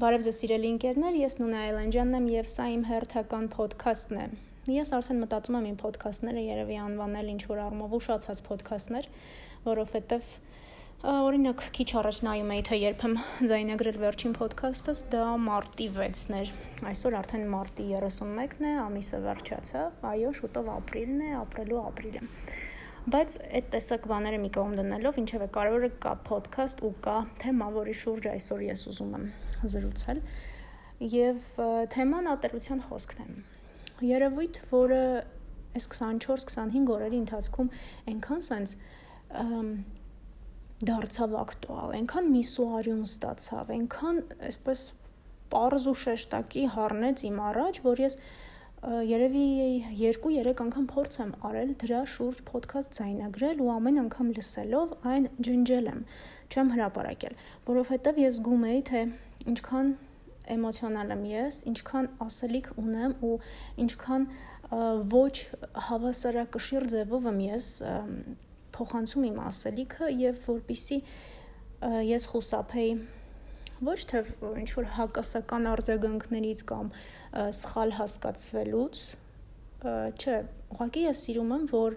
Բարև ձեզ սիրելի ընկերներ, ես Նունե Այլանդյանն եմ եւ սա իմ հերթական ոդքասթն է։ Ես արդեն մտածում եմ իմ ոդքասթները երևի անվանել ինչ որ առումով ուշացած ոդքասթներ, որովհետեւ օրինակ քիչ առաջ նայում էի թե երբ եմ ձայնագրել վերջին ոդքասթս, դա մարտի 6-ն էր։ Այսօր արդեն մարտի 31-ն է, ամիսը վերջացավ։ Այո, շուտով ապրիլն է, ապրելու ապրիլ է։ Բայց այդ տեսակ բաները մի կողմ դնելով, ինչևէ կարևորը կա ոդքասթ ու կա թեմա, որի շուրջ այսօր ես ուզում եմ զրուցել եւ թեման ատելության խոսքն է երևույթ որը այս 24-25 օրերի ընթացքում այնքան sense դարձավ ակտուալ, այնքան միսուարյուն ստացավ, այնքան այսպես པարզ ու շեշտակի հառնեց իմ առաջ, որ ես երևի 2-3 անգամ փորձ եմ արել դրա շուրջ ոդքասթ ձայնագրել ու ամեն անգամ լսելով այն ջնջել եմ, չեմ հրապարակել, որովհետև ես զգում էի, թե ինչքան էմոցիոնալ եմ ես, ինչքան ասելիք ունեմ ու ինչքան ոչ հավասարակշիռ ձևով եմ ես փոխանցում իմ ասելիքը եւ որpիսի ես խուսափեի ոչ թե ինչ որ հակասական արձագանքներից կամ սխալ հասկացվելուց չէ ուղղակի ես սիրում եմ որ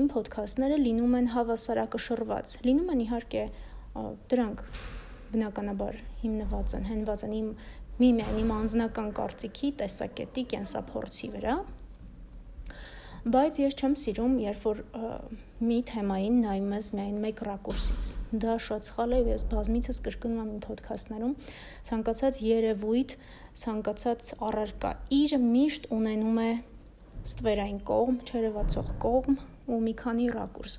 իմ ոդքասթները լինում են հավասարակշռված լինում են իհարկե դրանք բնականաբար հիմնված են, հենված են իմ միմիայն իմ անձնական կարծիքի, տեսակետի, կենսափորձի վրա։ Բայց ես չեմ սիրում, երբ որ մի թեմային նայում ես միայն մեկ ռակուրսից։ Դա շատ սխալ է, ես բազմիցս կրկնում եմ իմ ոդքասթներում, ցանկացած երևույթ, ցանկացած առարկա իր միշտ ունենում է ստվերային կողմ, չերևացող կողմ ու մի քանի ռակուրս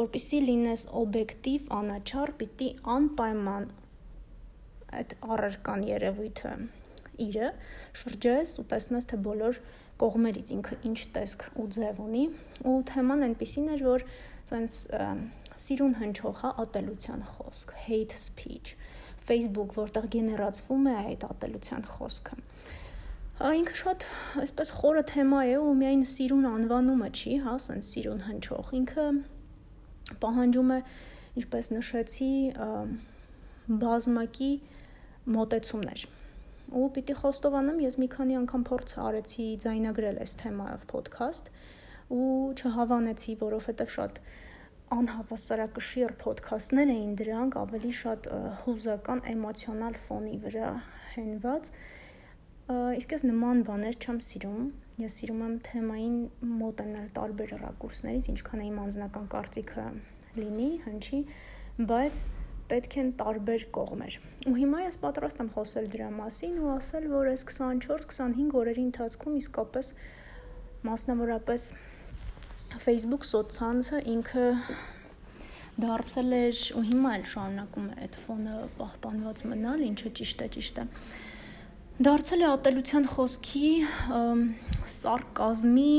որpիսի լինես օբյեկտիվ, անաչառ, պիտի անպայման այդ առարկան երևույթը իրը շրջես ու տեսնես թե բոլոր կողմերից ինքը ինչ տեսք ու ձև ունի ու թեման այնպեսին էր որ ցենց սիրուն հնչող հա ատելության խոսք hate speech Facebook որտեղ գեներացվում է այդ ատելության խոսքը ինքը շատ այսպես խորը թեմա է ու միայն սիրուն անվանումը չի հա ասենց սիրուն հնչող ինքը պահանջում է ինչպես նշեցի բազմակի մոտեցումներ։ Ու պիտի խոստովանեմ, ես մի քանի անգամ փորձ արեցի ձայնագրել այս թեմայով ոդքասթ ու չհավանեցի, որովհետև շատ անհավասարակշիռ ոդքասթներ էին դրանք, ավելի շատ հուզական էմոցիոնալ ֆոնի վրա հենված։ Իսկ ես նման բաներ չեմ սիրում։ Ես սիրում եմ թեմային մոտենալ տարբեր ռակուրսներից, ինչքան իմ անձնական կարծիքը լինի, հնչի, բայց պետք են տարբեր կողմեր։ Ու հիմա ես պատրաստ եմ խոսել դրա մասին ու ասել, որ այս 24-25 օրերի ընթացքում իսկապես մասնավորապես Facebook սոցցանցը ինքը դարձել էր ու հիմա էլ շարունակում է այդ ֆոնը պահպանված մնալ, ինչը ճիշտ է, ճիշտ է։ Դարձել է ատելության խոսքի սարկազմի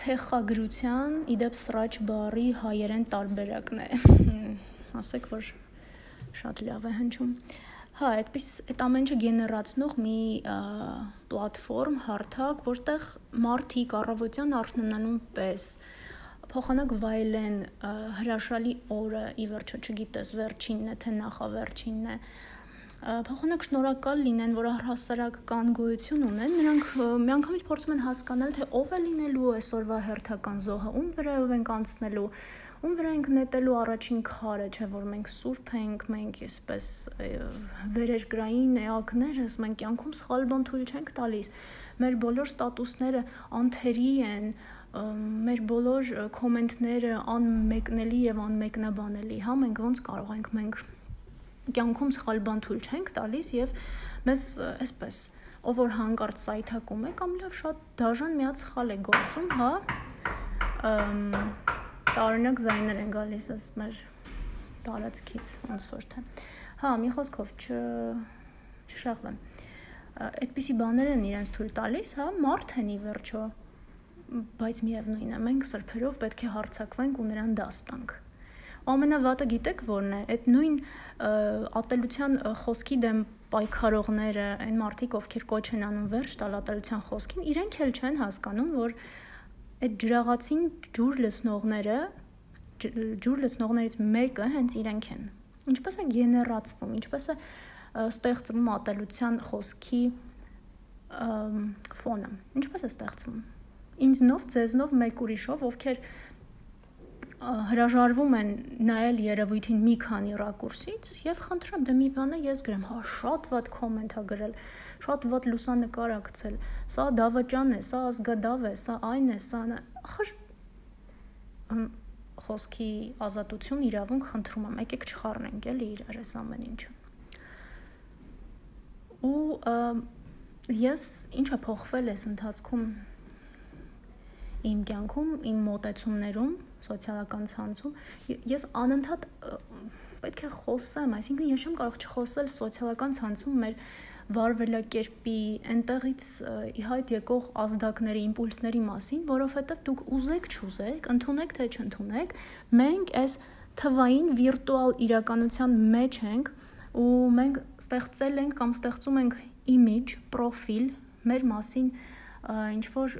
ցեխագրության իդեպ սրաչ բարի հայերեն տարբերակն է ասեք, որ շատ լավ է հնչում։ Հա, այդպես այդ ամեն ինչը գեներացնող մի պլատֆորմ, հարթակ, որտեղ մարդիկ առավոտյան արթնանալուն պես փոխանակ վայելեն հրաշալի օրը, ի վերջո չգիտես վերջինն է թե նախավերջինն է, փոխանակ շնորհակալ լինեն, որ առհասարակ կան գոյություն ունեն, նրանք միանգամից փորձում են հասկանալ, թե ով է լինելու այսօրվա հերթական զոհը, ում վրայով ենք անցնելու, ում վրա ենք նետելու առաջին քարը, չէ՞ որ մենք սուրբ ենք, մենք այսպես վերերկրային էակներս, մենք կյանքում սխալ բան թույլ չենք տալիս։ Մեր բոլոր ստատուսները անթերի են, մեր բոլոր կոմենտները անմեկնելի եւ անմեկնաբանելի, հա մենք ոնց կարող ենք մենք կյանքում սխալ բան թույլ չենք տալիս եւ մեզ այսպես ով որ հանկարծ սայթակում է կամ լավ շատ դաժան միած սխալ է գործում, հա տարօրինակ զայներ են գալիս աս մեր տարածքից ոնց որ թե հա մի խոսքով չ չշաղվեմ այդպիսի բաներ են իրենց թույլ տալիս հա մարդ են ի վերջո բայց միևնույն է մենք սրբերով պետք է հարցակվենք ու նրան դաս տանք ամենավատը գիտեք որն է այդ նույն ատելության խոսքի դեմ պայքարողները այն մարդիկ ովքեր կոչ են անում վերջ տալ ատելության խոսքին իրենք էլ չեն հասկանում որ այդ ջրաղացին ջուր լցնողները ջուր լցնողներից մեկը հենց իրենք են ինչպես է գեներացվում ինչպես է ստեղծվում ատելության խոսքի ֆոնը։ Ինչպես է ստեղծվում։ Ինձնով, ձեզնով, մեկ ուրիշով, ովքեր հրաժարվում են նայել երևույթին մի քանի ռակուրսից եւ խնդրեմ դե մի բանը ես գրեմ հա շատ ված կոմենտ ա գրել շատ ված լուսանկար ա գցել սա դավաճան է սա ազգադավ է սա այն է սա ախր խոսքի ազատություն իրավունք խնդրում եմ եկեք չխառնենք էլի իրար այս ամեն ինչը ու ես ինչա փոխվել էս ընթացքում իմ կյանքում, իմ մոտեցումներում սոցիալական ցանցում ես անընդհատ պետք է խոսեմ, այսինքն ես չեմ կարող չխոսել սոցիալական ցանցում մեր վարվելակերպի այնտեղից իհայտ եկող ազդակների, իմպուլսների մասին, որովհետև դուք ուզեք չուզեք, ընդունեք թե չընդունեք, մենք այս թվային վիրտուալ իրականության մեջ ենք ու մենք ստեղծել ենք կամ ստեղծում ենք image, profile մեր մասին ինչ որ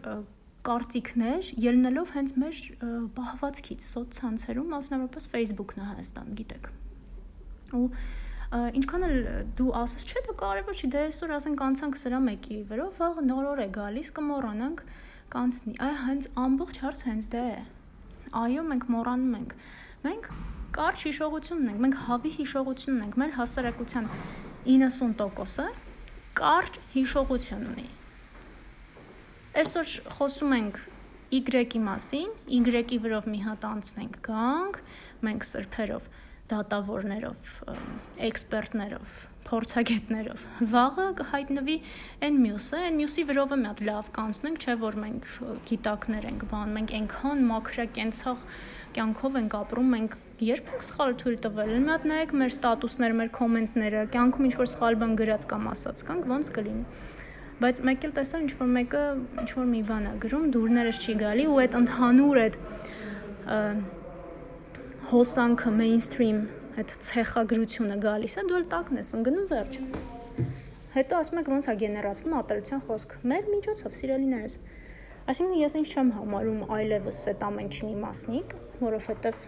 կարծիքներ ելնելով հենց մեր բահվածքից սոցցանցերում, մասնավորապես Facebook-ն է Հայաստան, գիտեք։ Ու ինչքան էլ դու ասես, չէ, դա կարևոր չի, դե այսօր ասենք անցանք սրա մեկի վրով, վաղ նոր օր է գալիս, կմոռանանք, կանցնի։ Այ հենց ամբողջ հարցը հենց դա է։ Այո, մենք մոռանում ենք։ Մենք կարճ հիշողություն ունենք, մենք հավի հիշողություն ունենք, մեր հասարակության 90%-ը կարճ հիշողություն ունի Այսօր խոսում ենք Y-ի մասին, Y-ի վրով մի հատ անցնենք, գանք, մենք սրբերով, դատավորներով, էքսպերտներով, փորձագետներով։ Վաղը կհայտնվի այն մյուսը, այն մյուսի վրովը մի հատ լավ կանցնենք, չէ՞ որ մենք գիտակներ ենք, բան, մենք այնքան մաքրակենցաղ կյանքով ենք ապրում, մենք երբ ենք սխալ թույլ տվել։ Մի հատ նայեք մեր ստատուսները, մեր կոմենտները, կյանքում ինչ որ սխալ բան գրած կամ ասած կանք, ոնց կլինի բայց մեկ էլ տեսա ինչ որ մեկը ինչ որ մի բան է գրում դուրներս չի գալի ու այդ ընդհանուր այդ հոսանքը mainstream այդ ցեխագրությունը գալիս է դու էլ տակն ես ընկնում վերջ հետո ասում եք ոնց է գեներացվում ատելության խոսք մեր միջոցով սիրելիներս այսինքն ես ինչ չեմ համարում այլևս այդ ամեն ինչի մասնիկ որովհետև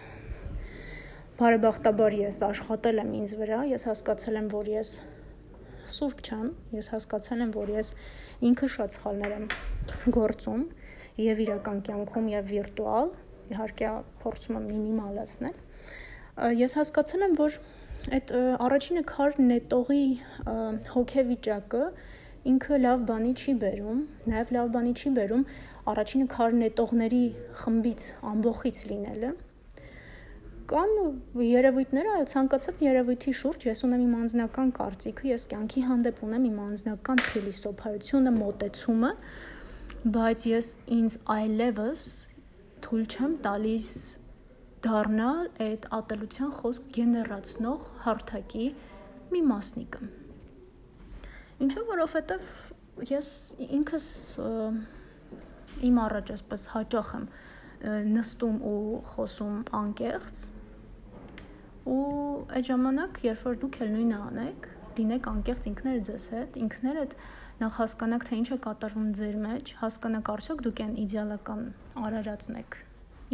բարեբախտաբար ես աշխատել եմ ինձ վրա ես հասկացել եմ որ ես սուրբ չեմ, ես հասկացել եմ, որ ես ինքը շատ սխալներ եմ գործում եւ իրական կյանքում եւ վիրտուալ, իհարկե փորձում եմ մինիմալացնել։ Ես հասկացել եմ, որ այդ առաջինը քար նետողի հոգեվիճակը ինքը լավ բանի չի բերում, նաև լավ բանի չի բերում առաջինը քար նետողների խմբից ամբողից լինելը, կան երևույթներ, այո, ցանկացած երևույթի շուրջ ես ունեմ իմ անձնական կարծիքը, ես կյանքի հանդեպ ունեմ իմ անձնական փիլիսոփայությունը, մոտեցումը, բայց ես ինձ այլևս թույլ չեմ տալիս դառնալ այդ ատելության խոսք գեներացնող հարթակի մի մասնիկը։ Ինչու որովհետև ես ինքս իմ առաջ այսպես հաճախ եմ նստում ու խոսում անկեղծ ու այդ ժամանակ, երբ որ դուք էլ նույնը անեք, լինեք անկեղծ ինքներդ ձեզ հետ, ինքներդ նախ հասկանաք թե ինչ է կատարվում ձեր մեջ, հասկանաք արդյոք դուք այն իդեալական արարածն եք,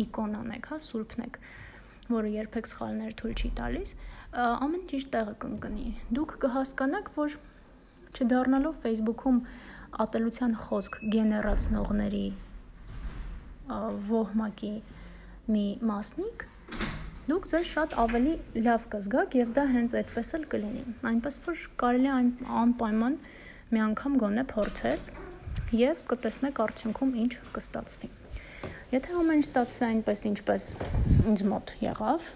իկոնան եք, հա, սուրբն եք, որը երբեք սխալներ թույլ չի տալիս, ամեն ինչ տեղը կընկնի։ Դուք կհասկանաք, որ չդառնալով Facebook-ում ատելության խոսք գեներացնողների ոհմակի մի մասնիկ դուք ձեզ շատ ավելի լավ կզգաք եւ դա հենց այդպես էլ կլինի։ Այնպես որ կարելի այն անպայման մի անգամ գոնե փորձել եւ կտեսնեք արդյունքում ինչ կստացվի։ Եթե ամեն ինչ ստացվի այնպես ինչպես ինձ մոտ եղավ,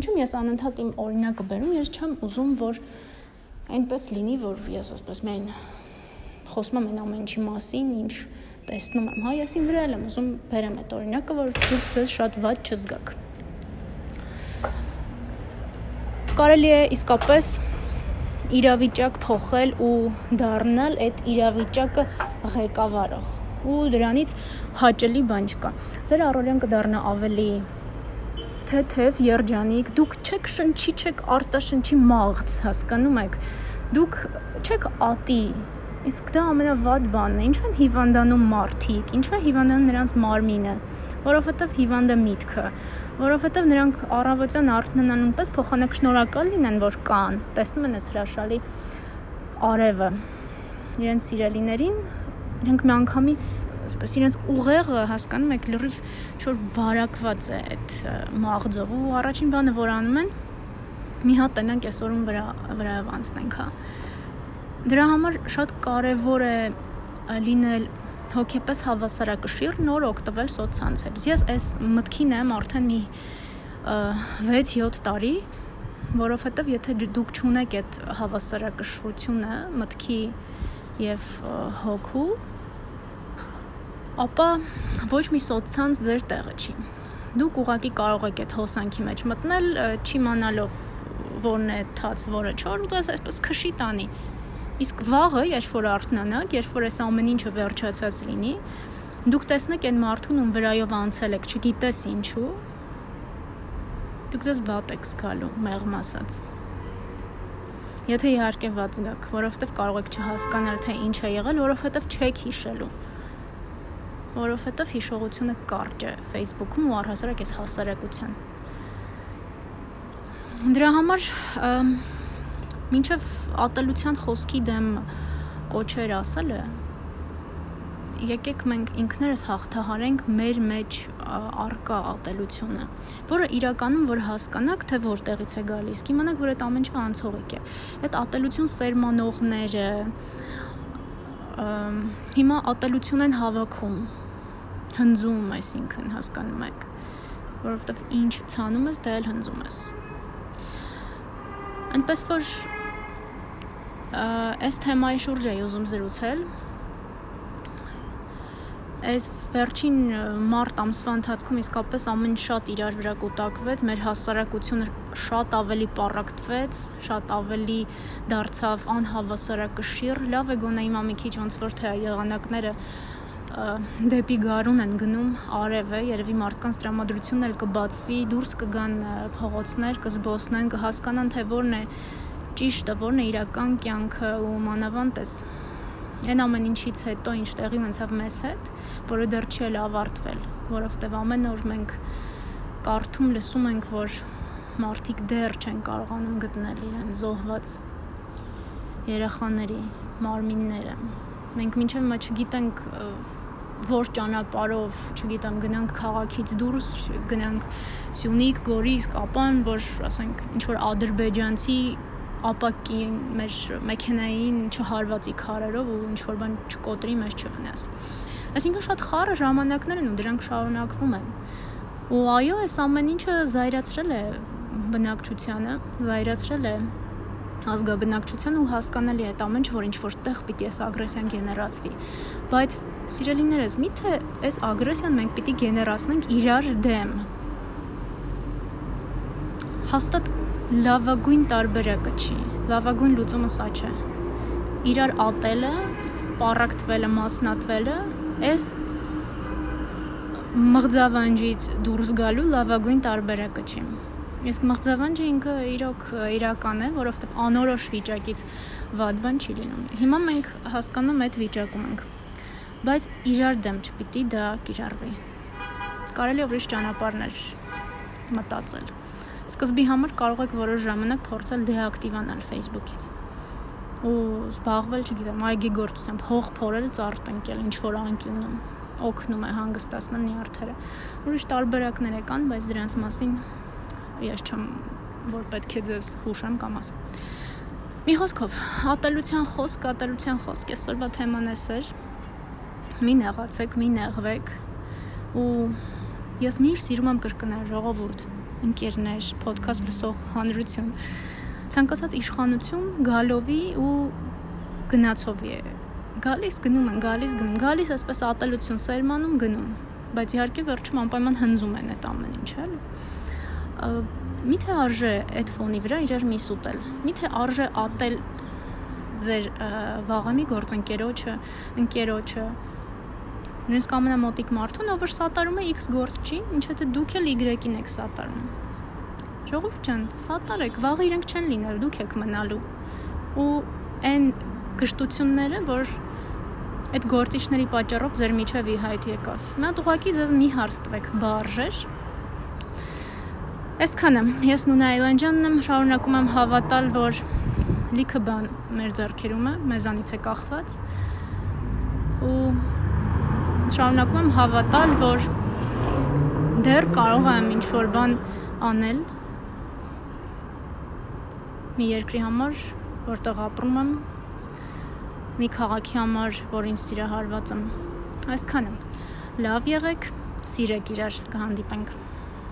ինչու՞ ես անընդհատ իմ օրինակը բերում, ես չեմ ուզում որ այնպես լինի, որ ես ասես միայն խոսում եմ ամեն ինչի մասին, ինչ տեսնում եմ, հա, ես իմ վրա եմ ուզում բերեմ այդ օրինակը, որ դուք ձեզ շատ ված չզգաք կարելի է իսկապես իրավիճակ փոխել ու դառնալ այդ իրավիճակը ղեկավարող ու դրանից հաճելի բան չկա։ Ձեր առօրյան կդառնա ավելի թեթև, երջանիկ, դուք չեք շնչի, չեք արտաշնչի մաղց, հասկանում եք։ Դուք չեք ատի Իսկ դա ամենավատ բանն է։ Ինչու են հիվանդանում մարդիկ, ինչու է հիվանդանում նրանց մարմինը, որովհետև հիվանդը միտքը, որովհետև նրանք առավոտյան արթնանալուն պես փոխանակ շնորհակալ լինեն, որ կան։ Տեսնում են այս հրաշալի արևը իրենց սիրելիներին, իրենք միանգամից այսպես իրենց ուղեղը հասկանում եք լրիվ ինչ-որ վարակված է այդ մաղձով ու առաջին բանը որ անում են մի հատ տենանք այսօրում վրա վրայով անցնենք, հա Դրա համար շատ կարևոր է լինել հոգեպես հավասարակշիռ նոր օգտվել սոցցանցերից։ Ես այս մտքին եմ արդեն մի 6-7 տարի, որովհետև եթե դուք ճունեք այդ հավասարակշռությունը մտքի եւ հոգու, ապա ոչ մի սոցցանց ձեր տեղը չի։ Դուք ուղակի կարող եք այդ հոսանքի մեջ մտնել, չիմանալով որն է թաց, որը չոր, ու դա այսպես քշի տանի Իսկ վաղը, երբ որ արթնանաք, երբ որ այս ամեն ինչը վերջացած լինի, դուք տեսնեք այն մարդուն, ում վրայով անցել եք, չգիտես ինչու, դուք դες վատ եք զգալու, մեղմ ասած։ Եթե իհարկե ված գաք, որովհետև կարող եք չհասկանալ, թե ինչ է եղել, որովհետև չեք հիշելու որովհետև հիշողությունը կարճ է Facebook-ում ու առհասարակ էս հասարակության։ Դրա համար մինչև ատելության խոսքի դեմ կոչեր ասելը եկեք մենք ինքներս հաղթահարենք մեր մեջ արկա ատելությունը, որը իրականում որ հասկանաք, թե որտեղից է գալիս, կիմանաք, որ այդ ամեն ինչը անցողիկ է։ Այդ ատելություն սերմանողները հիմա ատելություն են հավաքում, հնձում, այսինքն հասկանում եք, որովհետև ինչ ցանում ես, դա էլ հնձում ես։ Այնպես որ այս թեմայի շուրջ էի ուզում զրուցել այս վերջին մարտ ամսվա ընթացքում իսկապես ամեն շատ իրար վրա կուտակվեց, մեր հասարակությունը շատ ավելի պարակտվեց, շատ ավելի դարձավ անհավասարակշիռ։ Լավ է գոնե հիմա մի քիչ ոնց որ թե եղանակները դեպի գարուն են գնում արև է, երևի մարդկանց տրամադրությունն էլ կբացվի, դուրս կգան փողոցներ, կզբոսնեն, կհասկանան թե որն է ճիշտը, որն է իրական կյանքը ու մանավանդ էս այն ամեն ինչից հետո ինչ տեղի ունեցավ մեզ հետ, որը դեռ չի էլ ավարտվել, որովհետև ամեն օր մենք կարդում լսում ենք, որ մարդիկ դեռ չեն կարողանում գտնել իրեն զոհված երեխաների մարմինները։ Մենք մինչև մա չգիտենք որ ճանապարով, չգիտեմ, գնանք քաղաքից դուրս, գնանք Սյունիք, Գորիս, Կապան, որ ասենք ինչ որ ադրբեջանցի ապակին մեր մեքենային չհարվածի քարերով ու ինչ որ բան չկոտրի մեզ չվնաս։ Այսինքն շատ խառը ժամանակներ են ու դրանք շարունակվում են։ Ու այո, այս ամեն ինչը զայրացրել է բնակչությանը, զայրացրել է ազգաբնակչությանը ու հասկանալի է այդ ամեն ինչ, որ ինչ որ տեղ պիտի այս ագրեսիան գեներացվի։ Բայց սիրելիներս, միթե այս ագրեսիան մենք պիտի գեներացնենք իրար դեմ։ Հաստատ լավագույն տարբերակը չի։ Լավագույն լուծումը սա չէ։ Իրար ատելը, պարակտվելը, մասնատվելը, այս մղձավանջից դուրս գալու լավագույն տարբերակը չի։ Իսկ մղձավանջը ինքը իրոք իրական է, որովհետև անորոշ վիճակից վատ բան չի լինում։ Հիմա մենք հասկանում այդ վիճակում ենք։ Բայց իրար դեմ չպիտի դա կիրառվի։ Կարելի է ուրիշ ճանապարհներ մտածել։ Սկզբի համար կարող եք որոշ ժամանակ փորձել դեակտիվանալ Facebook-ից ու զբաղվել, չգիտեմ, այգեգործությամբ, հող փորել, ծառ տնկել, ինչ որ անկյունում օգնում է հանգստացնել նյարդերը։ Ուրիշ տարբերակներ կան, բայց դրանց մասին ես չեմ որ պետք է ձեզ հուշեմ կամ ասեմ։ Մի խոսքով, ատելության խոսք, ատելության խոսք, այսօրվա թեման էս էր։ Մի նեղացեք, մի նեղվեք ու ես միշտ սիրում եմ կրկնել ժողովուրդ ընկերներ, ոդքասթ լսող հանրություն։ Ցանկացած իշխանություն գալովի ու գնացովի է։ Գալիս գնում են, գալիս գնում, գալիս այսպես ատելություն սերմանում գնում, բայց իհարկե վերջում անպայման հնձում են այդ ամեն ինչը, էլի։ Միթե արժե այդ ֆոնի վրա իրար միս ուտել։ Միթե արժե ատել ձեր վաղամի գործընկերոջը, ընկերոջը, նույնիսկ ամենամոտիկ մարդուն, ով որ սատարում է X գործ չի, ինչը թե դուք էլ Y-ին եք սատարում։ Ժողովուրդ ջան, սատարեք, վաղը իրենք չեն լինել, դուք եք մնալու։ Ու այն կշտությունները, որ այդ գործիչների պատճառով ձեր միջև ի հայտ եկավ։ հատ ուղակի ձեզ մի հարց տվեք, բարձր Այսքանը։ Ես Նունա Այլանջյանն եմ, շարունակում եմ հավատալ, որ լիքը բան մեր ձեռքերում է, մեզանից է կախված։ Ու շարունակում եմ հավատալ, որ դեռ կարող եմ ինչ-որ բան անել մի երկրի համար, որտեղ ապրում եմ, մի քաղաքի համար, որ ինձ սիրահարված եմ։ Այսքանը։ Լավ եղեք, սիրեք իրար, կհանդիպենք։